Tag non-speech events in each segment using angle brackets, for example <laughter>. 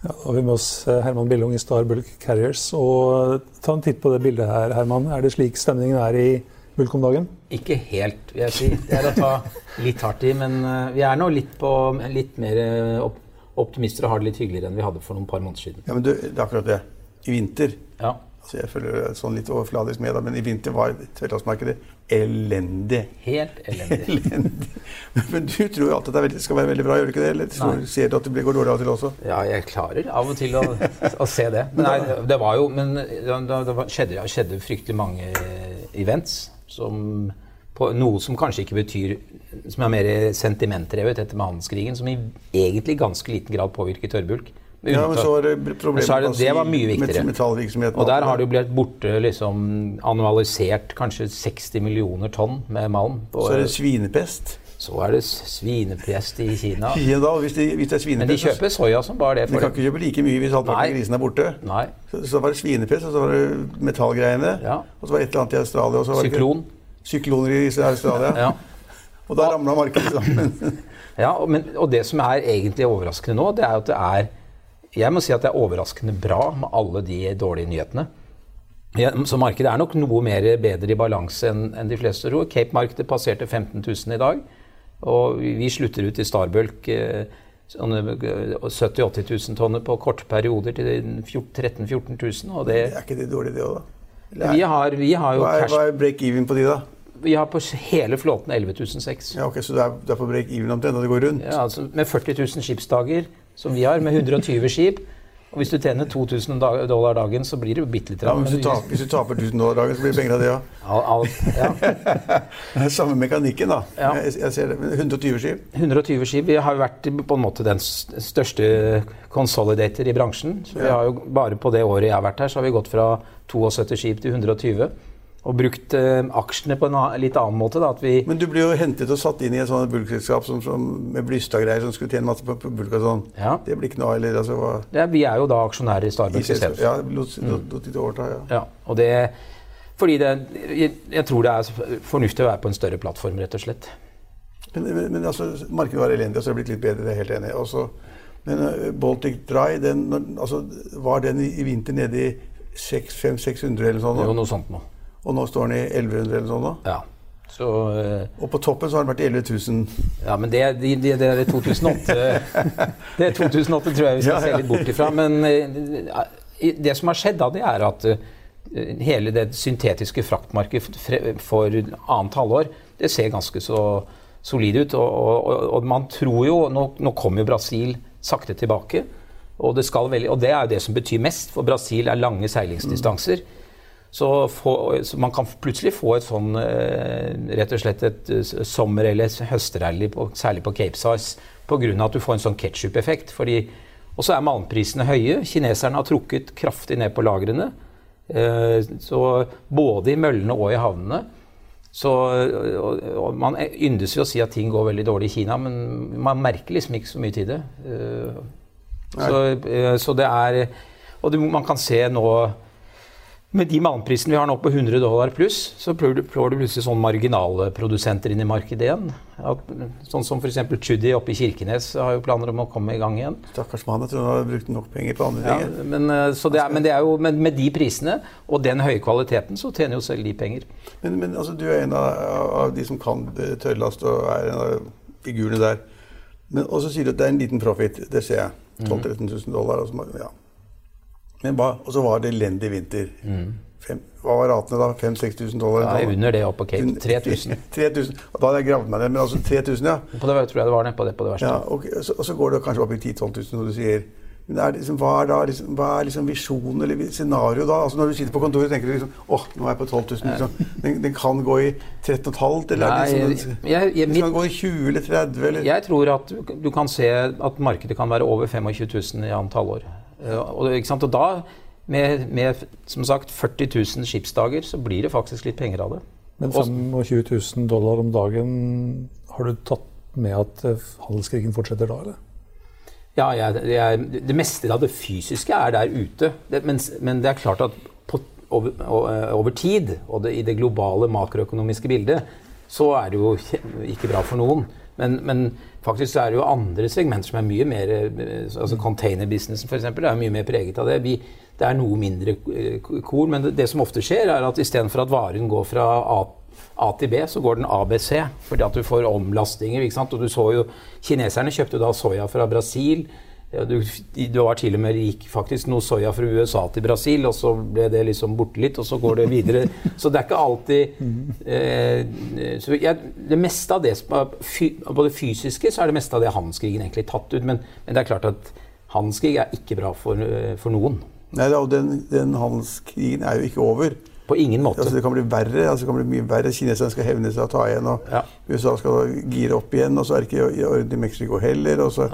Ja, da har vi med oss eh, Herman Billung i Starbulk Carriers. Og ta en titt på det bildet her, Herman. Er det slik stemningen er i Bulk om dagen? Ikke helt, vil jeg si. Det er å ta litt hardt i. Men eh, vi er nå litt, på, litt mer eh, opp, optimister og har det litt hyggeligere enn vi hadde for noen par måneder siden. Ja, men du, det er akkurat det. I vinter Ja. Altså Jeg følger sånn litt overfladisk med, da, men i vinter var tørrlastmarkedet elendig. Helt elendig. <laughs> elendig. Men du tror jo alltid at det skal være veldig bra, gjør du ikke det? Eller tror, ser du at det går dårlig av og til også? Ja, jeg klarer av og til å, å se det. Men nei, det var jo Men det var- skjedde, det skjedde fryktelig mange eh, events som på noe som kanskje ikke betyr Som er mer sentimentdrevet etter med handelskrigen, som i egentlig ganske liten grad påvirker tørrbulk. Ja, men så var det Men problemer så det, det var mye viktigere. Og der har det jo blitt borte liksom annualisert kanskje 60 millioner tonn med malm. Så er det svinepest. så er det svinepest i Kina. <laughs> Ja, da, hvis, det, hvis det er Men de kjøper soya som bare det. De For kan ikke kjøpe like mye hvis halvparten av grisene er borte. Nei. Så, så var det svinepest, og så var det metallgreiene. Ja. Og så var det et eller annet i Australia. Og så var det Syklon. Sykloner i Australia. Ja. <laughs> Og da ramla markedet sammen. <laughs> Ja, og, men, og det som er egentlig overraskende nå, det er at det er Jeg må si at det er overraskende bra med alle de dårlige nyhetene. Ja, så markedet er nok noe mer bedre i balanse enn en de fleste tror. Cape-markedet passerte 15 000 i dag. Og vi slutter ut i Starbulk eh, 70 000-80 000 tonner på korte perioder til 13 000-14 000. Og det, Er ikke det dårlig, det òg, da? Eller vi, har, vi har jo Hva er, hva er break-even på de, da? Vi har på hele flåten 11 600. Ja, okay, Så du er, er på break-even omtrent når det går rundt? Ja, altså med 40 000 skipsdager, som vi har, med 120 skip. Og hvis du tjener 2000 dollar dagen, så blir det jo bitte litt Ja, hvis du taper, hvis du taper 1000 dollar dagen, så blir det penger av det òg. Ja. <laughs> Er Samme mekanikken, da. Ja. Jeg, jeg ser det. Men 120 skip. 120 skip. Vi har jo vært på en måte den største consolidator i bransjen. Så vi har jo, bare på det året jeg har vært her, så har vi gått fra 72 skip til 120. Og brukt uh, aksjene på en litt annen måte. Da, Men du ble jo hentet og satt inn i et sånt bulkselskap som, som, med Blystad-greier som skulle tjene masse på, på bulk og sånn. Ja. Det blir ikke noe eller altså hva ja, vi er jo da aksjonærer i i Starbulk. Ja, lot, lot de overta, ja. Ja, og det fordi det, jeg, jeg tror det er fornuftig å være på en større plattform, rett og slett. Men, men, men altså, markedet var elendig, og så er det blitt litt bedre, det er helt enig. Også, men uh, Baltic Dry, den, altså, var den i, i vinter nede i 500-600 eller sånn? Det jo noe sånt nå. Og nå står den i 1100 eller sånn? nå? Ja. Så, eh, Og på toppen så har den vært i 11 000. ja, men det, det, det, det er 2008 <laughs> Det er 2008 tror jeg vi skal Ja, ja. se litt bort ifra. Men eh, det som har skjedd da, det er at eh, hele det syntetiske fraktmarkedet for annet halvår, det ser ganske så solid ut. Og, og, og man tror jo Nå, nå kommer jo Brasil sakte tilbake. Og det, skal veldig, og det er jo det som betyr mest, for Brasil er lange seilingsdistanser. Så, få, så man kan plutselig få et sånn eh, rett og slett et eh, sommer- eller høstrally, på, særlig på Cape Size, pga. at du får en sånn ketsjup-effekt. Og så er malmprisene høye. Kineserne har trukket kraftig ned på lagrene. Eh, så både i møllene og i havnene. Så, og, og man yndes jo å si at ting går veldig dårlig i Kina, men man merker liksom ikke så mye til det. Så, så det er Og det, man kan se nå med de malmprisene vi har nå på 100 dollar pluss, så får du, plutselig sånne plutselig sånn marginalprodusenter inn i markedet igjen. At, sånn som f.eks. Chuddy oppe i Kirkenes har jo planer om å komme i gang igjen. Stakkars mann, jeg tror han har brukt nok penger på andre Ja, ting. men, eh, så det er, men det er jo med, med de prisene og den høye kvaliteten, så tjener jo selv de penger. Men, men altså, du er en av, av de som kan tørrlast og er en av figurene der. Men, og så sier du at det er en liten profit. Det ser jeg. 12 000-13 000 dollar. Altså, ja. Men ba, og så var det elendig vinter. Fem, hva var ratene da? 5000-6000 dollar? Ja, under det opp på Cape. 3000. 3000. Og da hadde jeg gravd meg ned. Men altså 3000, ja. På det, tror jeg det var det, på det, på det verste. ja og, så, og så går det kanskje opp i 10 000-12 000, som du sier. Men er liksom, hva er da liksom, hva er liksom visjonen eller scenarioet da? Altså Når du sitter på kontoret tenker du liksom åh, nå er jeg på 12 000. Liksom. Den, den kan gå i 13,5 eller er Nei, det den, liksom, jeg, jeg, den mitt, kan gå i 20 eller 30 eller jeg tror at du, kan se at markedet kan være over 25 000 i annet halvår. Eh, Og, og da, med, med som sagt 40 000 skipsdager, så blir det faktisk litt penger av det. Men 25 000 dollar om dagen, har du tatt med at eh, handelskrigen fortsetter da, eller? Ja, jeg, jeg, det meste av det fysiske er der ute. Det, men, men det er klart at på, over, over tid, og det, i det globale makroøkonomiske bildet, så er det jo ikke bra for noen. Men, men faktisk er det jo andre segmenter som er mye mer eh, altså Containerbusinessen f.eks. er mye mer preget av det. Vi, det er noe mindre korn, men det, det som ofte skjer, er at istedenfor at varen går fra A A til B, så går den ABC, fordi at du får omlastinger. ikke sant? Og du så jo, Kineserne kjøpte da soya fra Brasil. Ja, Du, du var til og med gikk faktisk noe soya fra USA til Brasil, og så ble det liksom borte litt, og så går det videre. <laughs> Så det er ikke alltid eh, så jeg, Det meste av det som fy, Både fysiske så er det meste av det handelskrigen egentlig tatt ut, men, men det er klart at handelskrig er ikke bra for, eh, for noen. Nei, og den, den handelskrigen er jo ikke over. På ingen måte. Altså, det kan bli verre. altså, det kan bli mye verre. Kineserne skal hevne seg og ta igjen. og Ja. USA skal gire opp igjen, og så er det ikke i orden i Mexico heller. og så i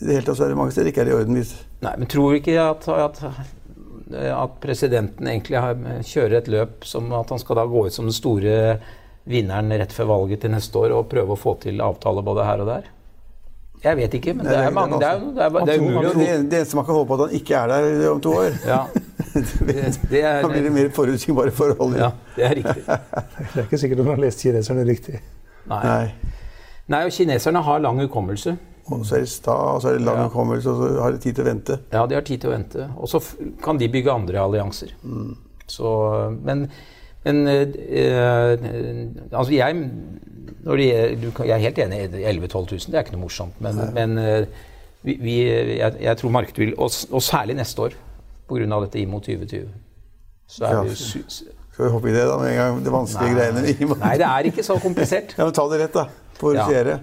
det hele tatt så er det mange steder ikke er i orden. hvis Nei, men tror vi ikke at, at, at presidenten egentlig har, kjører et løp som at han skal da gå ut som den store vinneren rett før valget til neste år og prøve å få til avtale både her og der? Jeg vet ikke, men Nei, det er, er mange, det er, det er, det er det er tror- det, det eneste man kan håpe på, at han ikke er der om to år. ja, <laughs> det, det er, Da blir det mer forutsigbare forhold. ja, det er riktig. Det er ikke sikkert om han har lest kineserne riktig. Nei. Nei. Nei, og kineserne har lang hukommelse. Og så er det sta, og så er det lang Ja. hukommelse, og så har de tid til å vente. Ja, de har tid til å vente. Og så kan de bygge andre allianser. Så, men men eh, altså jeg når de, du, kan- Jeg er helt enig. 11 000-12 000 det er ikke noe morsomt. Men, men eh, vi, vi, jeg, jeg tror markedet vil Og, og særlig neste år, pga. dette IMO 2020. Så er Ja. vi Skal vi hoppe i det da med en gang? Det vanskelige greiene. Nei, det er ikke så komplisert. <laughs> Ja, men Ta det rett, da. Forusiere.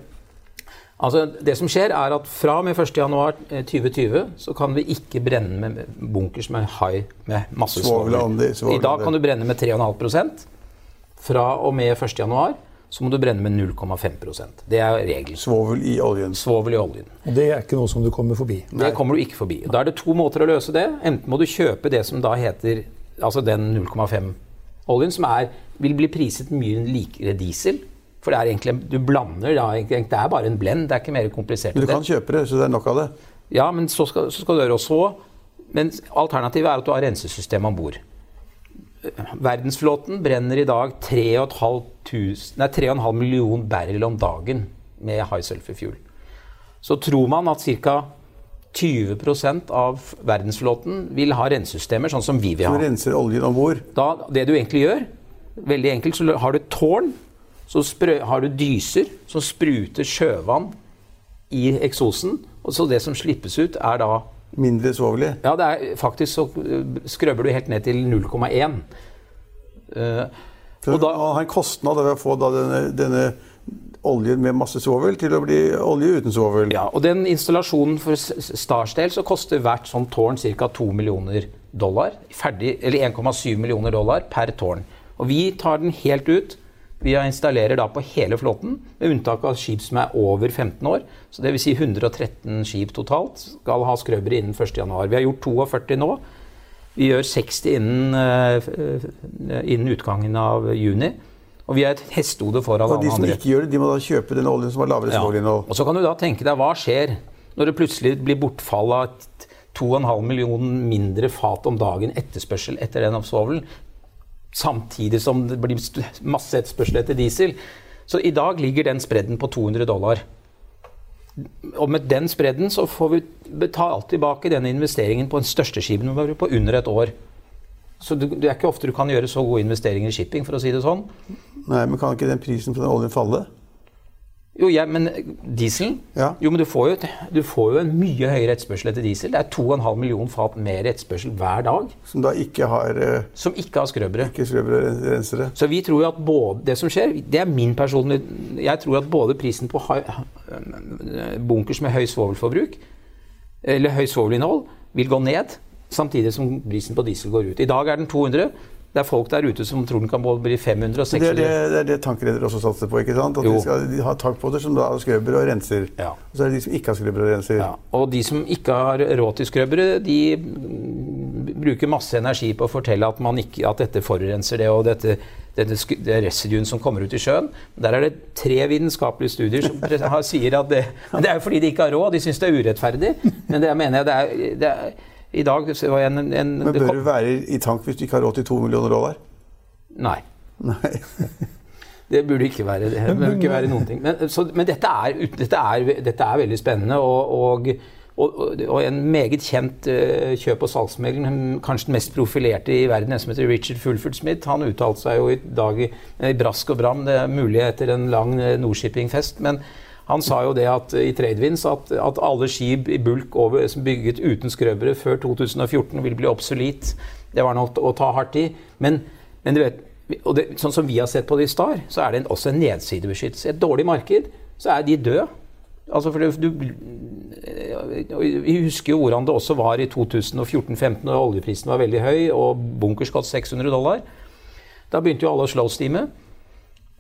Altså, det som skjer er at Fra og med 1.1.2020 så kan vi ikke brenne med bunkers med high med masse Svovel, I dag kan du brenne med 3,5% Fra og med 1.1 så må du brenne med 0,5% Det er regelen. Svovel i oljen. Svovel i oljen. Og det er ikke noe som du kommer forbi. Det kommer du ikke forbi. Da er det to måter å løse det. Enten må du kjøpe det som da heter altså den 0,5-oljen, som er, vil bli priset mye likere diesel. For det er egentlig, du blander da, det er bare en blend, det er ikke mer komplisert. Men du kan kjøpe det, så det er nok av det. Ja, men så skal, så skal du gjøre også Men alternativet er at du har rensesystem om bord. Verdensflåten brenner i dag 3,5 tusen- nei, 3,5 million barrel om dagen med high sulfur fuel. Så tror man at ca. 20% av verdensflåten vil ha rensesystemer sånn som vi vil Som ha. renser oljen om bord. Det du egentlig gjør, veldig enkelt, så har du et tårn, så har du dyser som spruter sjøvann i eksosen, og så det som slippes ut, er da Mindre sovelig. Ja, det er faktisk så øh, skrøber du helt ned til 0,1. Uh, For Og da- har en kostnad ved å få da denne, denne oljen med masse svovel til å bli olje uten svovel. ja, og den installasjonen for Stars del så koster hvert sånt tårn ca. 2 millioner dollar. Ferdig, eller 1,7 millioner dollar per tårn. Og vi tar den helt ut. Vi installerer da på hele flåten, med unntak av skip som er over 15 år. Så Dvs. Si 113 skip totalt skal ha skrøbere innen 1.1. Vi har gjort 42 nå. Vi gjør 60 innen, eh, eh, innen utgangen av juni. Og vi er et hestehode foran Og de som andre. ikke gjør det, de må da kjøpe den oljen som har lavere Ja. svovelinnhold. Og så kan du da tenke deg hva skjer når det plutselig blir bortfall av 2,5 millioner mindre fat om dagen etterspørsel etter den svovelen, samtidig som det blir masse etterspørsel etter diesel. Så i dag ligger den spredden på 200 dollar. Og med den spredden så får vi betalt tilbake denne investeringen på den største skipen vår på under et år. Så det er ikke ofte du kan gjøre så gode investeringer i shipping, for å si det sånn. Nei, men kan ikke den prisen på den oljen falle? Jo, ja, men dieselen Ja. Jo, men du får, jo, du får jo en mye høyere etterspørsel etter diesel. Det er 2,5 millioner fat mer etterspørsel hver dag Som da ikke har eh, som ikke har skrøbere. ikke skrøbere. Så vi tror jo at både det som skjer, det er min personlige Jeg tror at både prisen på bunkers med høy svovelforbruk, eller høy svovelinnhold, vil gå ned, samtidig som prisen på diesel går ut. I dag er den 200. Det er folk der ute som tror den kan både bli 500 og Det er 600. det, det, er det tankredere også satser på. ikke sant? At Jo. de skal de har tankbåter som da skrubber og renser. Ja. Og så er det de som ikke har skrubber og renser. Ja, og de som ikke har råd til skrøbbere, de bruker masse energi på å fortelle at, man ikke, at dette forurenser det, og dette, dette det residuen som kommer ut i sjøen. Der er det tre vitenskapelige studier som sier at det, det er jo fordi de ikke har råd. De syns det er urettferdig. Men det mener jeg det er, det er I dag var jeg en, en Men bør du være i tank hvis du ikke har råd til to millioner dollar? Nei. Nei. <laughs> Det burde ikke være det. det burde ikke være noen ting. Men, så, men dette, er, dette, er, dette er veldig spennende. Og, og, og, og en meget kjent uh, kjøp- og salgsmegler, kanskje den mest profilerte i verden, en som heter Richard Fulford Smith, han uttalte seg jo i dag i, i brask og bram. Det er mulig etter en lang eh, Nordshipping-fest. men han sa jo det at, i Tradewinds at, at alle skip i bulk over, som bygget uten skrøbere før 2014 vil bli obsolet. Det var nok å ta hardt i. Men, men du vet, og det, sånn som vi har sett på det i Star, så er det en, også en nedsidebeskyttelse. Et dårlig marked så er de døde. Altså for du, vi husker jo hvordan det også var i 2014-2015 da oljeprisen var veldig høy og bunkers kost 600 dollar. Da begynte jo alle å slowsteame.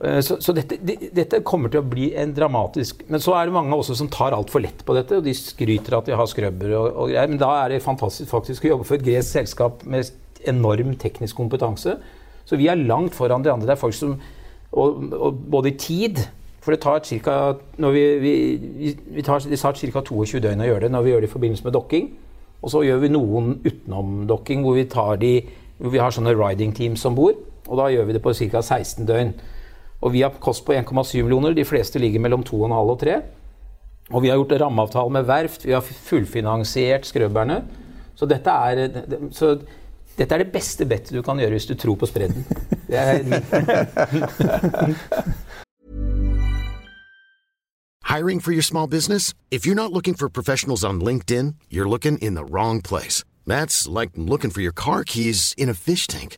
Eh, Så, så dette, de- dette kommer til å bli en dramatisk Men så er det mange også som tar altfor lett på dette. og De skryter at de har skrubber og, og greier. Men da er det fantastisk faktisk å jobbe for et gresk selskap med enorm teknisk kompetanse. Så vi er langt foran de andre. Det er folk som og, og både i tid For det tar når vi, vi, vi, tar, det tar ca. 22 døgn å gjøre det når vi gjør det i forbindelse med dokking. Og så gjør vi noen utenom dokking hvor vi, tar de, hvor vi har sånne riding teams om bord. Og da gjør vi det på ca. 16 døgn. Og vi har kost på 1,7 millioner. De fleste ligger mellom 2,5 og 3. Og vi har gjort rammeavtale med verft. Vi har fullfinansiert skrøbberne. Så dette er, så dette er det beste bettet du kan gjøre hvis du tror på spredden. Det er, Hiring for your small business? If you're not looking for professionals on LinkedIn, you're looking in the wrong place. That's like looking for your car keys in a fish tank.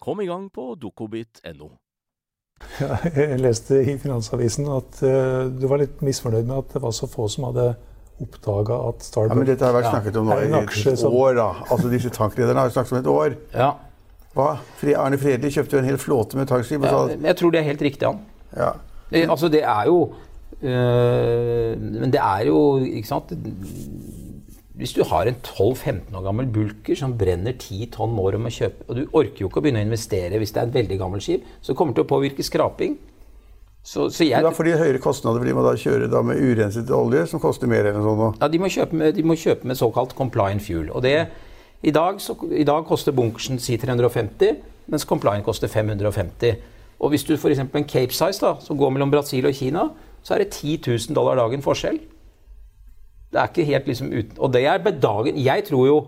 Kom i gang på dokobit.no. Ja, jeg leste i Finansavisen at eh, du var litt misfornøyd med at det var så få som hadde oppdaga at Ja, men dette har vært snakket om nå i et år, da. Altså Disse tankrederne har jo snakket om et år. ja, Hva? Arne Fredli kjøpte jo en hel flåte med tankskip. ja, jeg tror det er helt riktig, han. ja. Det, altså, det er jo øh, Men det er jo Ikke sant Hvis du har en 12-15 år gammel bulker som brenner 10 tonn år om å kjøpe Og du orker jo ikke å begynne å investere hvis det er et veldig gammelt skip, så kommer det til å påvirke skraping. Så, så jeg, Da får de høyere kostnader, for de må da kjøre da med urenset olje, som koster mer eller sånn. Ja, de må med, de må kjøpe med såkalt compliant fuel. Og det, i, dag, så, I dag koster bunkersen si 350, mens compliant koster 550. Og hvis du f.eks. en Cape Size da, som går mellom Brasil og Kina, så er det 10 000 dollar dagen forskjell. Det er ikke helt liksom uten Og det er bedagen Jeg tror jo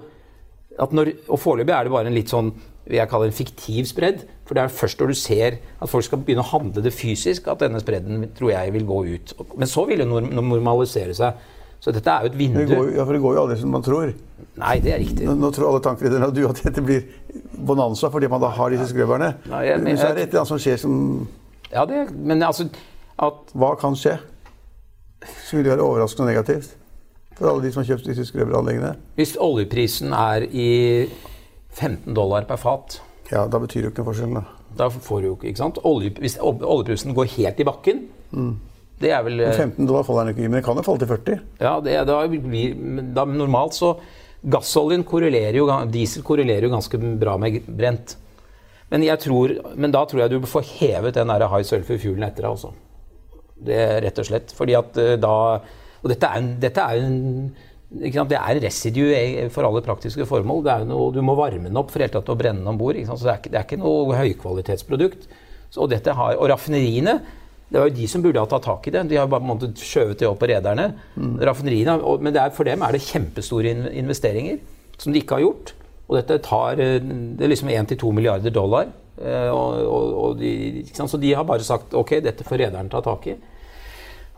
at når Og foreløpig er det bare en litt sånn jeg kaller en fiktiv spredd. For det er først når du ser at folk skal begynne å handle det fysisk, at denne spredden tror jeg vil gå ut. Men så vil det normalisere seg. Så dette er jo et vindu. Det går, ja, for det går jo aldri som man tror. Nei, det er riktig. Nå, nå tror alle tankrederne og du at dette blir bonanza fordi man da har disse skrøverne. Nei, jeg- men så er det et eller annet som skjer som Ja, det, men altså at Hva kan skje? Så vil det være overraskende og negativt for alle de som har kjøpt disse skrøveranleggene. Hvis oljeprisen er i 15 dollar per fat, Ja, da betyr det jo ikke forskjell. da. da får du jo ikke ikke sant? Olje, Hvis oljeprisen går helt i bakken, det er vel Men eh, 15 dollar faller den ikke i, men den kan jo falle til 40. Ja, det, da blir da, Normalt så Gassoljen korrelerer jo Diesel korrelerer jo ganske bra med brent. Men, jeg tror, men da tror jeg du får hevet den der high sulfur-fuelen etter deg også. Det er rett og slett. Fordi at eh, da Og dette er en, dette er en? Det er residue for alle praktiske formål. Det er noe, du må varme den opp for helt tatt å brenne den om bord. Så det er, ikke, det er ikke noe høykvalitetsprodukt. Så, og, dette har, og raffineriene det var jo de som burde ha tatt tak i det. De har bare måttet skjøvet det opp på rederne. Raffineriene, og- Men det er, for dem er det kjempestore investeringer som de ikke har gjort. Og dette tar eh, det er liksom 1-2 milliarder dollar. eh, Og, og, og de? Så de har bare sagt ok, dette får rederne ta tak i.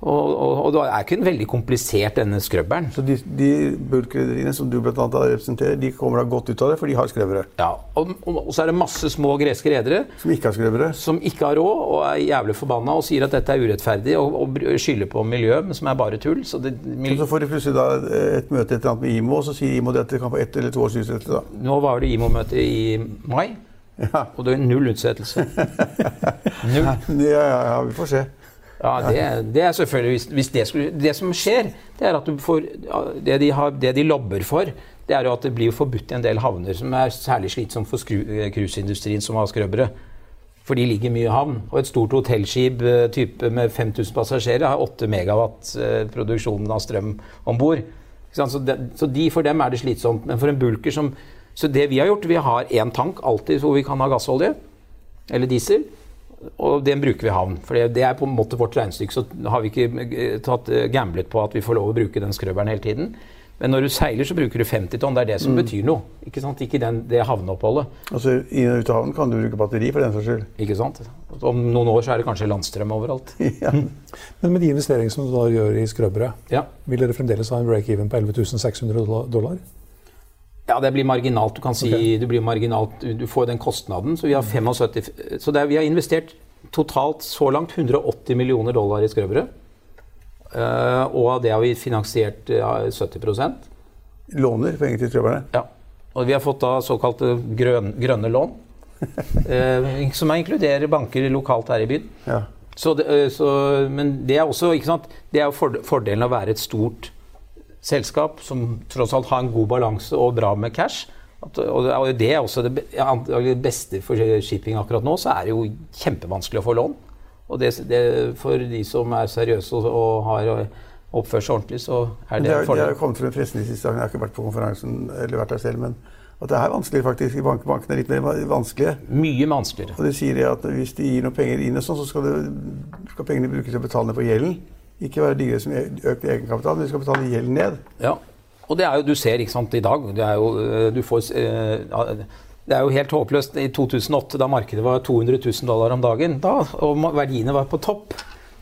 Og, og, og det er ikke en veldig komplisert, denne skrøbberen. Så de, de bulkrederiene som du annet representerer, de kommer da godt ut av det, for de har skrøvere. Ja, og, og, så er det masse små greske redere Som ikke har skrøvere. som ikke har råd og er jævlig forbanna og sier at dette er urettferdig og, skylder på miljøet, men som er bare tull. Så det, mil... så får de plutselig da et møte et eller annet med IMO, og så sier IMO at det kan få ett eller to års utsettelse. da. Nå var det IMO-møte i mai, Ja. og det er null utsettelse. <laughs> Null. Ja, ja, ja, vi får se. Ja, det, det er selvfølgelig hvis, det skulle Det som skjer, det er at du får det, de har, det de lobber for, det er jo at det blir forbudt i en del havner, som er særlig slitsomt for eh, cruiseindustrien, som har skrøbbere. For de ligger mye i havn. Og et stort hotellskip eh, type med 5000 passasjerer har 8 megawatt produksjonen av strøm om bord. Så, så de, for dem er det slitsomt. Men for en bulker som Så det vi har gjort, vi har én tank alltid hvor vi kan ha gassolje eller diesel. Og den bruker vi i havn. For det, det er på en måte vårt regnestykke. Så har vi ikke eh, tatt eh, gamblet på at vi får lov å bruke den skrøbberen hele tiden. Men når du seiler, så bruker du 50 tonn. Det er det som betyr noe. Ikke sant? Ikke den, det havneoppholdet. Altså, I og ut av havnen kan du bruke batteri for den saks skyld. Ikke sant? Om noen år så er det kanskje landstrøm overalt. <laughs> ja. Men med de investeringene som du da gjør i skrøbberet, Ja. vil dere fremdeles ha en break-even på 11 600 dollar? Ja, det blir marginalt. Du kan si okay. du blir marginalt. Du får den kostnaden. Så vi har 75 Så det er, vi har investert totalt så langt 180 millioner dollar i skrøvere. Uh, og av det har vi finansiert uh, 70% Låner penger til skrøverne. Ja. Og vi har fått da såkalte grøn, grønne lån. uh, <laughs> som inkluderer banker lokalt her i byen. Ja. Så det, eh, så, men det er også ikke sant? Det er jo fordelen av å være et stort selskap som tross alt har en god balanse og bra med cash. At, og, det, er også det, beste for shipping akkurat nå, så er det jo kjempevanskelig å få lån. Og det, det, for de som er seriøse og, og har oppført seg ordentlig, så er det det, en fordel. det har kommet frem pressen de siste dagene. Jeg har ikke vært på konferansen eller vært der selv, men at det er vanskelig faktisk. Bank, bankene er litt mer vanskelige. Mye vanskeligere. Og de sier at hvis de gir noe penger inn, og sånn, så skal, det, skal pengene brukes til å betale ned på gjelden. Ikke være digre som økt egenkapital, men vi skal betale gjeld ned. Ja, og det er jo, du ser ikke sant, i dag, det er jo, eh, du får, eh, det er jo helt håpløst. I 2008, da markedet var 200 000 dollar om dagen, da, og verdiene var på topp,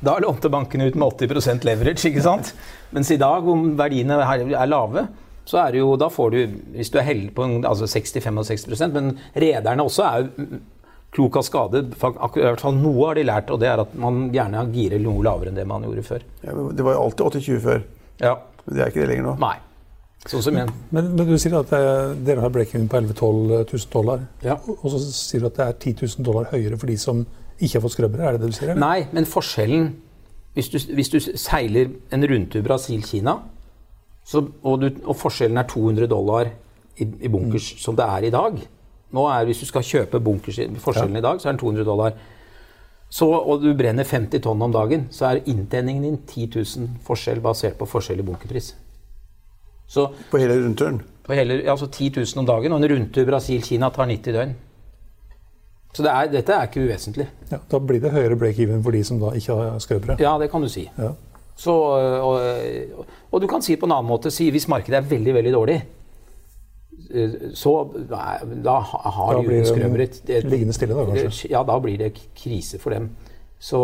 da lånte bankene ut med 80 leverage, ikke sant? Mens i dag, om verdiene er lave, så er det jo, da får du, hvis du er heldig på altså 60-65 men rederne også er jo klok av skade. I hvert fall noe har de lært, og det er at man gjerne girer noe lavere enn det man gjorde før. Ja, men det var jo alltid 80-20 før, Ja, men det er ikke det lenger nå. nei. Sånn som igjen. Men, men du sier at det dere har break-even på 11 000-12 000 dollar. Ja. Og så sier du at det er 10 000 dollar høyere for de som ikke har fått skrøbbere. Er det det du sier? eller? Nei, men forskjellen Hvis du, hvis du seiler en rundtur Brasil-Kina, og, og forskjellen er 200 dollar i, i bunkers, som det er i dag Nå er Hvis du skal kjøpe bunkers, i- ja. i dag, så er den 200 dollar. Så, og du brenner 50 tonn om dagen, så er inntjeningen din 10 000 forskjell basert på forskjell i bunkerpris. Så På hele rundturen. på hele, altså 10 000 om dagen, og en rundtur Brasil-Kina tar 90 døgn. Så det er, dette er ikke uvesentlig. Ja, da blir det høyere break-even for de som da ikke har skrøbere. Ja, det kan du si. Ja. Så, og, og du kan si på en annen måte si hvis markedet er veldig, veldig dårlig, så da da har Da blir det skrøbere et- et- liggende stille da, kanskje. Ja, da blir det krise for dem. Så,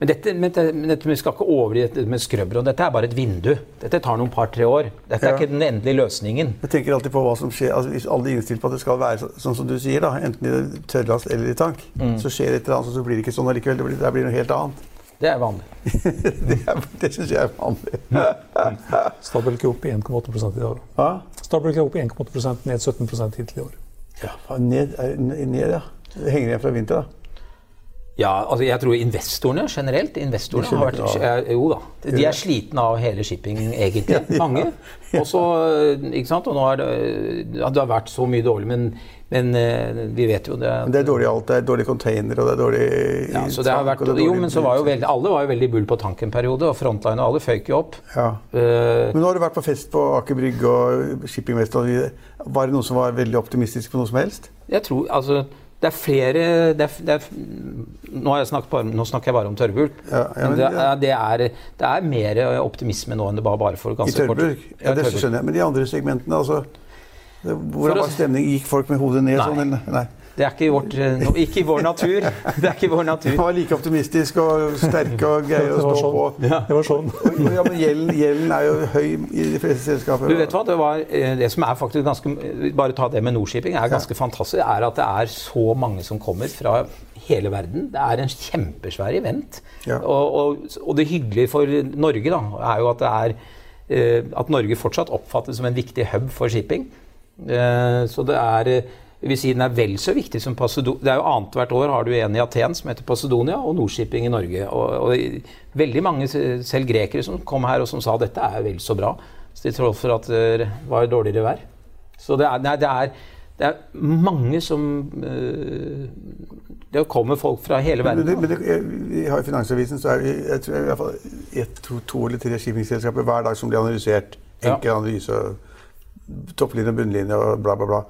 men dette, men dette, men dette vi skal ikke overdrive dette med skrøbber. og Dette er bare et vindu. Dette tar noen par-tre år. Dette er Ja. ikke den endelige løsningen. Jeg tenker alltid på hva som skjer, altså Hvis alle er innstilt på at det skal være så- sånn som du sier, da, enten i tørrlast eller i tank, Mm. så skjer et eller annet, så blir det ikke sånn allikevel. Det blir, det blir noe helt annet. Det er vanlig. <laughs> det er- det syns jeg er vanlig. <laughs> Stabelk er opp i 1,8% i år. Ja, Stabelk er opp i 1,8% ned 17 hittil i år. ja ned, ned, ja. Det henger igjen fra vinter, da. Ja, altså jeg tror investorene generelt investorene har vært, Jo da. De er slitne av hele shipping, <laughs> egentlig. Mange. Og så, ikke sant? Og nå er det ja, Det har vært så mye dårlig, men, men eh, vi vet jo det. Det er dårlig alt. Det er dårlig container, og det er dårlig Ja, så det har vært, er jo, men så var jo veldig, alle var jo veldig bull på tank en periode, og Frontline og alle føyk jo opp. Ja. Uh, Men nå har du vært på fest på Aker Brygge og Shippingmester. og Var det noen som var veldig optimistisk på noe som helst? jeg tror altså det er flere det er, det er, nå, bare, nå snakker jeg bare om tørrbulk. Ja, ja, men men det, er, det, er, det er mer optimisme nå enn det bare, bare for I ganske kort tørrburk? Ja, det tørrbulk. skjønner jeg. Men de andre segmentene, altså Hvordan var stemningen? Gikk folk med hodet ned Nei. sånn? Eller? Nei. Det er ikke i, vårt, eh, ikke i vår natur. <laughs> Det er ikke i vår natur. Man var like optimistisk og sterke og <laughs> greie å stå sånn. på. Det var sånn. <laughs> Ja, men gjelden, gjelden er jo høy i de fleste selskaper. Du vet hva, det, var, eh, det som er faktisk ganske Bare ta det med Nordshipping, er ganske fantastisk. er at det er så mange som kommer fra hele verden. Det er en kjempesvær event. Ja. Og, og, og det hyggelige for Norge da, er jo at det er eh, at Norge fortsatt oppfattes som en viktig hub for shipping. Eh, så det er eh, jeg vil si Den er vel så viktig som Pasedonia. Det er jo Annethvert år har du en i Aten som heter Pasedonia, og Nordshipping i Norge. Og, og veldig mange, selv grekere, som kom her og som sa dette er vel så bra, så til tross for at det var dårligere vær. Så det er, nei, det er, det er mange som eh, Det kommer folk fra hele Men, verden. men det, jeg, vi har I Finansavisen så er det jeg tror, i hvert fall to, to eller tre shippingselskaper hver dag som blir analysert. Ja. Enkel analyse, topplinje og bunnlinje og bla, bla, bla.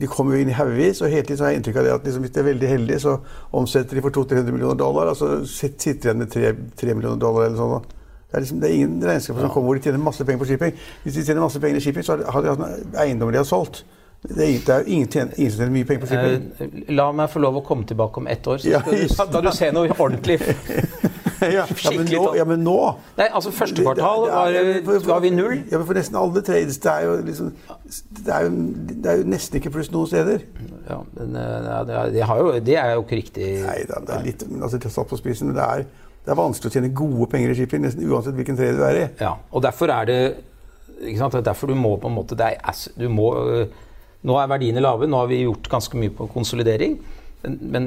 De kommer jo inn i haugevis, og hele tiden så har jeg inntrykk av det at liksom, hvis de er veldig heldige, så omsetter de for 200-300 millioner dollar, og så sitter de igjen med 3, 3 millioner dollar eller sånn. Det er, liksom, det er ingen regnskaper som kommer hvor de tjener masse penger på shipping. Hvis de tjener masse penger i shipping, så har de- hatt eiendommer de har solgt. Det er, det er ingen, tjener, ingen som tjener mye penger på shipping. Eh, La meg få lov å komme tilbake om ett år, så Ja, ja, du, skal du <laughs> se noe ordentlig. <laughs> ja, ja, men nå, ja, men nå Nei, altså Første kvartal det var, vi null. Ja, men For nesten alle trades det er jo liksom det er jo, det er jo nesten ikke pluss noen steder. Ja, men, eh, det, er, det, har jo, det er jo ikke riktig. Nei da, det er litt altså, det satt på spissen, men det er, det er vanskelig å tjene gode penger i shipping nesten uansett hvilken trade du er i. Ja, og derfor er det ikke sant? Er Derfor du må på en måte det er, du må, øh, Nå er verdiene lave, nå har vi gjort ganske mye på konsolidering. Men,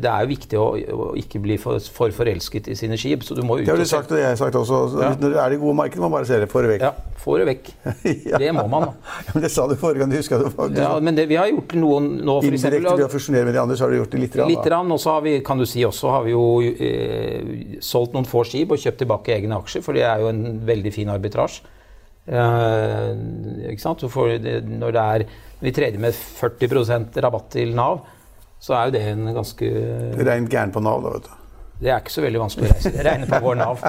det er jo viktig å, å ikke bli for, for forelsket i sine skip. Så du må ut Det har du sagt, og jeg har sagt også. Ja. Når det er det gode markedet, må man bare se det. Få for vekk. Ja, få det vekk. <laughs> Ja. Det må man. Ja, men det sa du forrige gang. Du husker det. Du, Ja, men det, vi har gjort noen nå, for Indirekte ved å eksempel. fusjonere med de andre, så har du gjort det litt. Rann, Litt, rann, og så har vi kan du si, også har vi jo eh, solgt noen få skip og kjøpt tilbake egne aksjer, for det er jo en veldig fin arbitrasje. Eh, ikke sant? Får, det, når det er, vi tredjer med 40% rabatt til Nav, så er jo det en ganske Rein gæren på Nav, da, vet du. Det er ikke så veldig vanskelig å reise. regne på vår Nav. <laughs>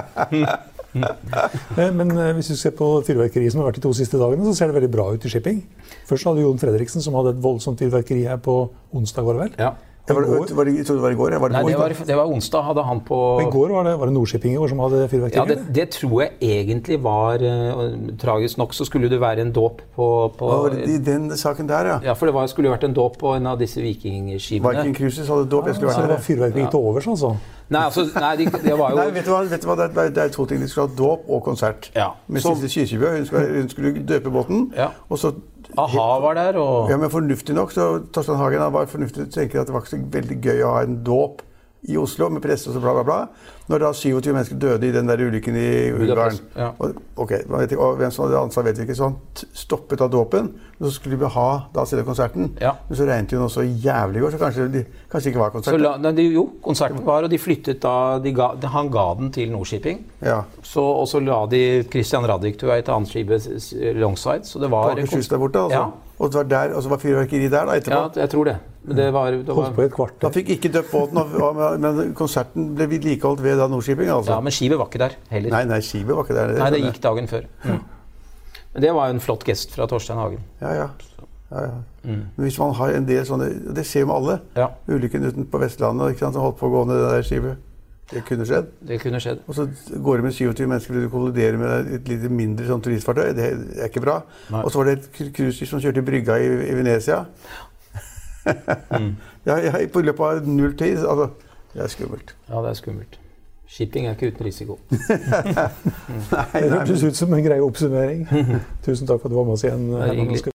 Eh, Men eh, hvis du ser på fyrverkeriet som har vært de to siste dagene, så ser det veldig bra ut i shipping. Først hadde Jon Fredriksen, som hadde et voldsomt fyrverkeri her på onsdag, var det vel? Ja. Ja, var, det, var det, jeg trodde det var i går. Var det Nei, på det var, onsdag? det var onsdag. Hadde han på Men I går var det, var det Nordskipping i går som hadde fyrverkeri? Ja, det, det tror jeg egentlig var eh, Tragisk nok så skulle det være en dåp på, på Hva var det I den saken der, ja. Ja, for det var, skulle vært en dåp på en av disse vikingskipene. Viking Cruises hadde dåp. Jeg skulle Så det var fyrverkeri ja. til overs, altså? Nei, altså, nei, de, det var jo Nei, vet du hva? Vet du hva? Det, er, det er to ting. De skulle ha dåp og konsert. Ja. Med Så- Sissel Kyrkjebø. Hun, skulle- hun skulle døpe båten. Ja. Og så A-ha var der, og Ja, men fornuftig nok, så Torstein Hagen var fornuftig. Tenker at det var ikke så veldig gøy å ha en dåp i Oslo med presse og så bla, bla, bla. Når da 27 mennesker døde i den der ulykken i Ungarn ja. og, okay, vet ikke, og Hvem som hadde ansvar, vet vi ikke. Så han stoppet da dåpen. Men så skulle vi ha da selve konserten. Ja. Men så regnet det jo noe så jævlig i går, så kanskje det ikke var Så konsert. la, nei, de, jo, konserten var, og de flyttet da de ga, Han ga den til Nordshipping. Ja. Så, og så la de Christian Radich til et annet skip s- s- longside. Så det var Akershus der borte, altså. Ja. Og det var, der, og så var fyrverkeri der da, etterpå? Ja, jeg tror det. Men det var, det Holdt på i var et kvarter. Da fikk ikke døpt båten, men konserten ble vedlikeholdt ved da Nordshipping. altså. Ja, men skipet var ikke der heller. Nei, nei, skipet var ikke der. Nei, det gikk dagen før. Men det var jo en flott gest fra Torstein Hagen. Ja, ja. ja, ja. Men hvis man har en del sånne Det skjer med alle. Ja, Ulykken uten på Vestlandet ikke sant, som holdt på å gå ned det der skipet. Det kunne skjedd. det kunne skjedd. Og så går det med 27 mennesker fordi du kolliderer med et litt mindre sånn turistfartøy. Det er ikke bra. Nei. Og så var det et cru- cruiseskip som kjørte i brygga i, i Venezia. <laughs> ja, ja, på løpet av null tid. Altså, det er skummelt. Ja, det er skummelt. Shipping er ikke uten risiko. <laughs> Det hørtes ut som en grei oppsummering. <laughs> Tusen takk for at du var med oss igjen. er Herman.